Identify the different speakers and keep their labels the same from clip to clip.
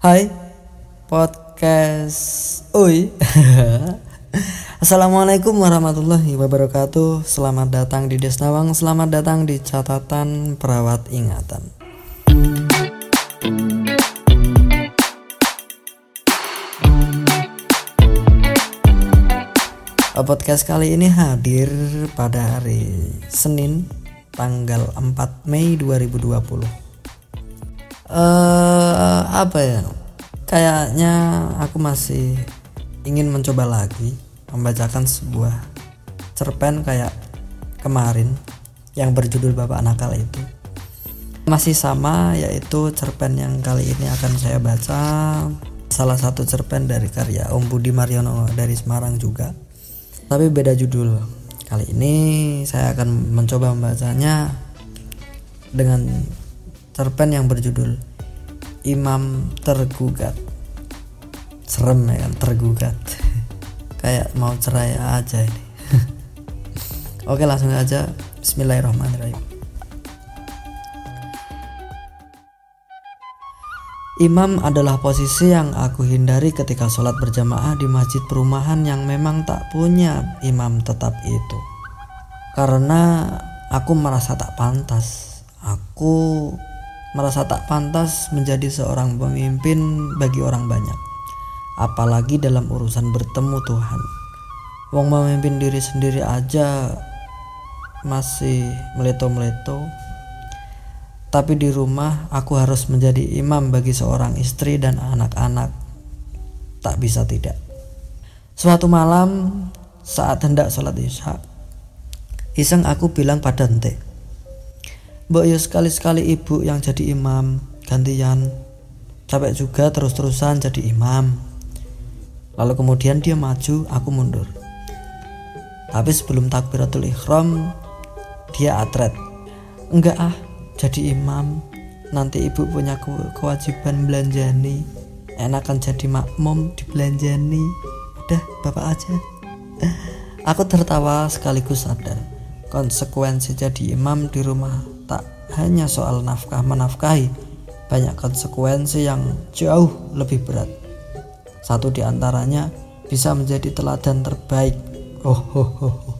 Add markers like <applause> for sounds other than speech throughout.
Speaker 1: Hai podcast. Oi. <laughs> Assalamualaikum warahmatullahi wabarakatuh. Selamat datang di Desnawang Selamat datang di catatan perawat ingatan. Podcast kali ini hadir pada hari Senin tanggal 4 Mei 2020 uh, apa ya? Kayaknya aku masih ingin mencoba lagi membacakan sebuah cerpen kayak kemarin yang berjudul Bapak Nakal itu. Masih sama yaitu cerpen yang kali ini akan saya baca. Salah satu cerpen dari karya Om Budi Mariono dari Semarang juga. Tapi beda judul. Kali ini saya akan mencoba membacanya dengan cerpen yang berjudul Imam Tergugat. Serem ya kan tergugat. <laughs> Kayak mau cerai aja ini. <laughs> Oke langsung aja. Bismillahirrahmanirrahim. Imam adalah posisi yang aku hindari ketika sholat berjamaah di masjid perumahan yang memang tak punya imam tetap itu. Karena aku merasa tak pantas. Aku merasa tak pantas menjadi seorang pemimpin bagi orang banyak, apalagi dalam urusan bertemu Tuhan. Wong memimpin diri sendiri aja masih meleto-meleto. Tapi di rumah aku harus menjadi imam bagi seorang istri dan anak-anak. Tak bisa tidak. Suatu malam saat hendak sholat isya, iseng aku bilang pada ente, Mbak ya sekali-sekali ibu yang jadi imam gantian. Capek juga terus-terusan jadi imam. Lalu kemudian dia maju aku mundur. Tapi sebelum takbiratul ikhram dia atret. Enggak ah jadi imam. Nanti ibu punya kewajiban belanjani. Enakan jadi makmum dibelanjani. Udah bapak aja. <laughs> Aku tertawa sekaligus sadar konsekuensi jadi imam di rumah tak hanya soal nafkah menafkahi, banyak konsekuensi yang jauh lebih berat. Satu di antaranya bisa menjadi teladan terbaik. Oh.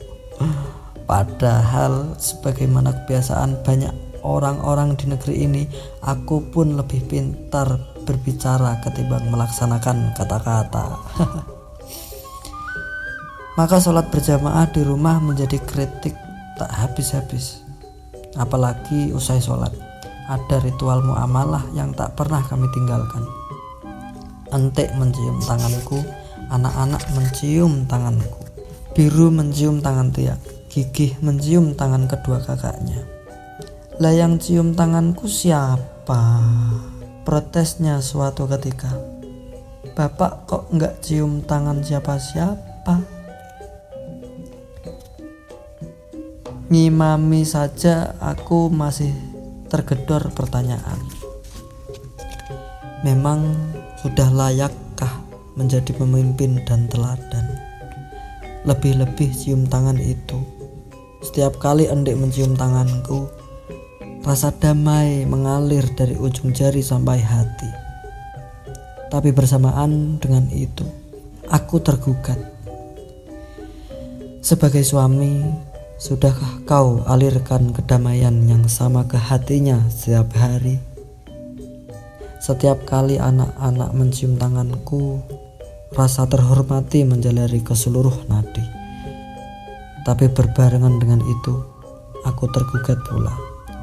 Speaker 1: Padahal sebagaimana kebiasaan banyak orang-orang di negeri ini, aku pun lebih pintar berbicara ketimbang melaksanakan kata-kata. <laughs> Maka sholat berjamaah di rumah menjadi kritik tak habis-habis apalagi usai sholat. Ada ritual muamalah yang tak pernah kami tinggalkan. Entek mencium tanganku, anak-anak mencium tanganku. Biru mencium tangan Tia, Gigih mencium tangan kedua kakaknya. Lah yang cium tanganku siapa? Protesnya suatu ketika. Bapak kok nggak cium tangan siapa-siapa? Ngimami saja aku masih tergedor pertanyaan. Memang sudah layakkah menjadi pemimpin dan teladan? Lebih-lebih cium tangan itu. Setiap kali endek mencium tanganku, rasa damai mengalir dari ujung jari sampai hati. Tapi bersamaan dengan itu, aku tergugat. Sebagai suami, Sudahkah kau alirkan kedamaian yang sama ke hatinya setiap hari? Setiap kali anak-anak mencium tanganku, rasa terhormati menjalari ke seluruh nadi. Tapi berbarengan dengan itu, aku tergugat pula.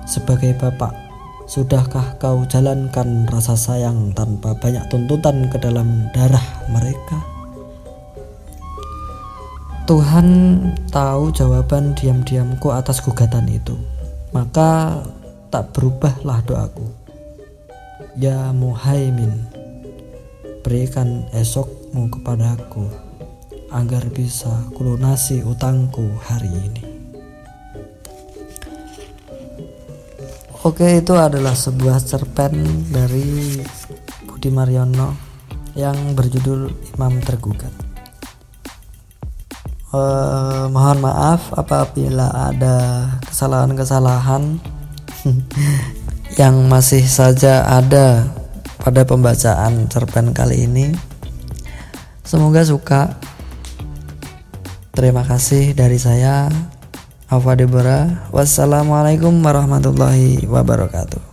Speaker 1: Sebagai bapak, sudahkah kau jalankan rasa sayang tanpa banyak tuntutan ke dalam darah mereka? Tuhan tahu jawaban diam-diamku atas gugatan itu. Maka tak berubahlah doaku. Ya Muhaimin, berikan esokmu kepadaku agar bisa kulunasi utangku hari ini. Oke, itu adalah sebuah cerpen dari Budi Mariono yang berjudul Imam Tergugat uh, mohon maaf apabila ada kesalahan-kesalahan <laughs> yang masih saja ada pada pembacaan cerpen kali ini. Semoga suka. Terima kasih dari saya, Alfa Debora. Wassalamualaikum warahmatullahi wabarakatuh.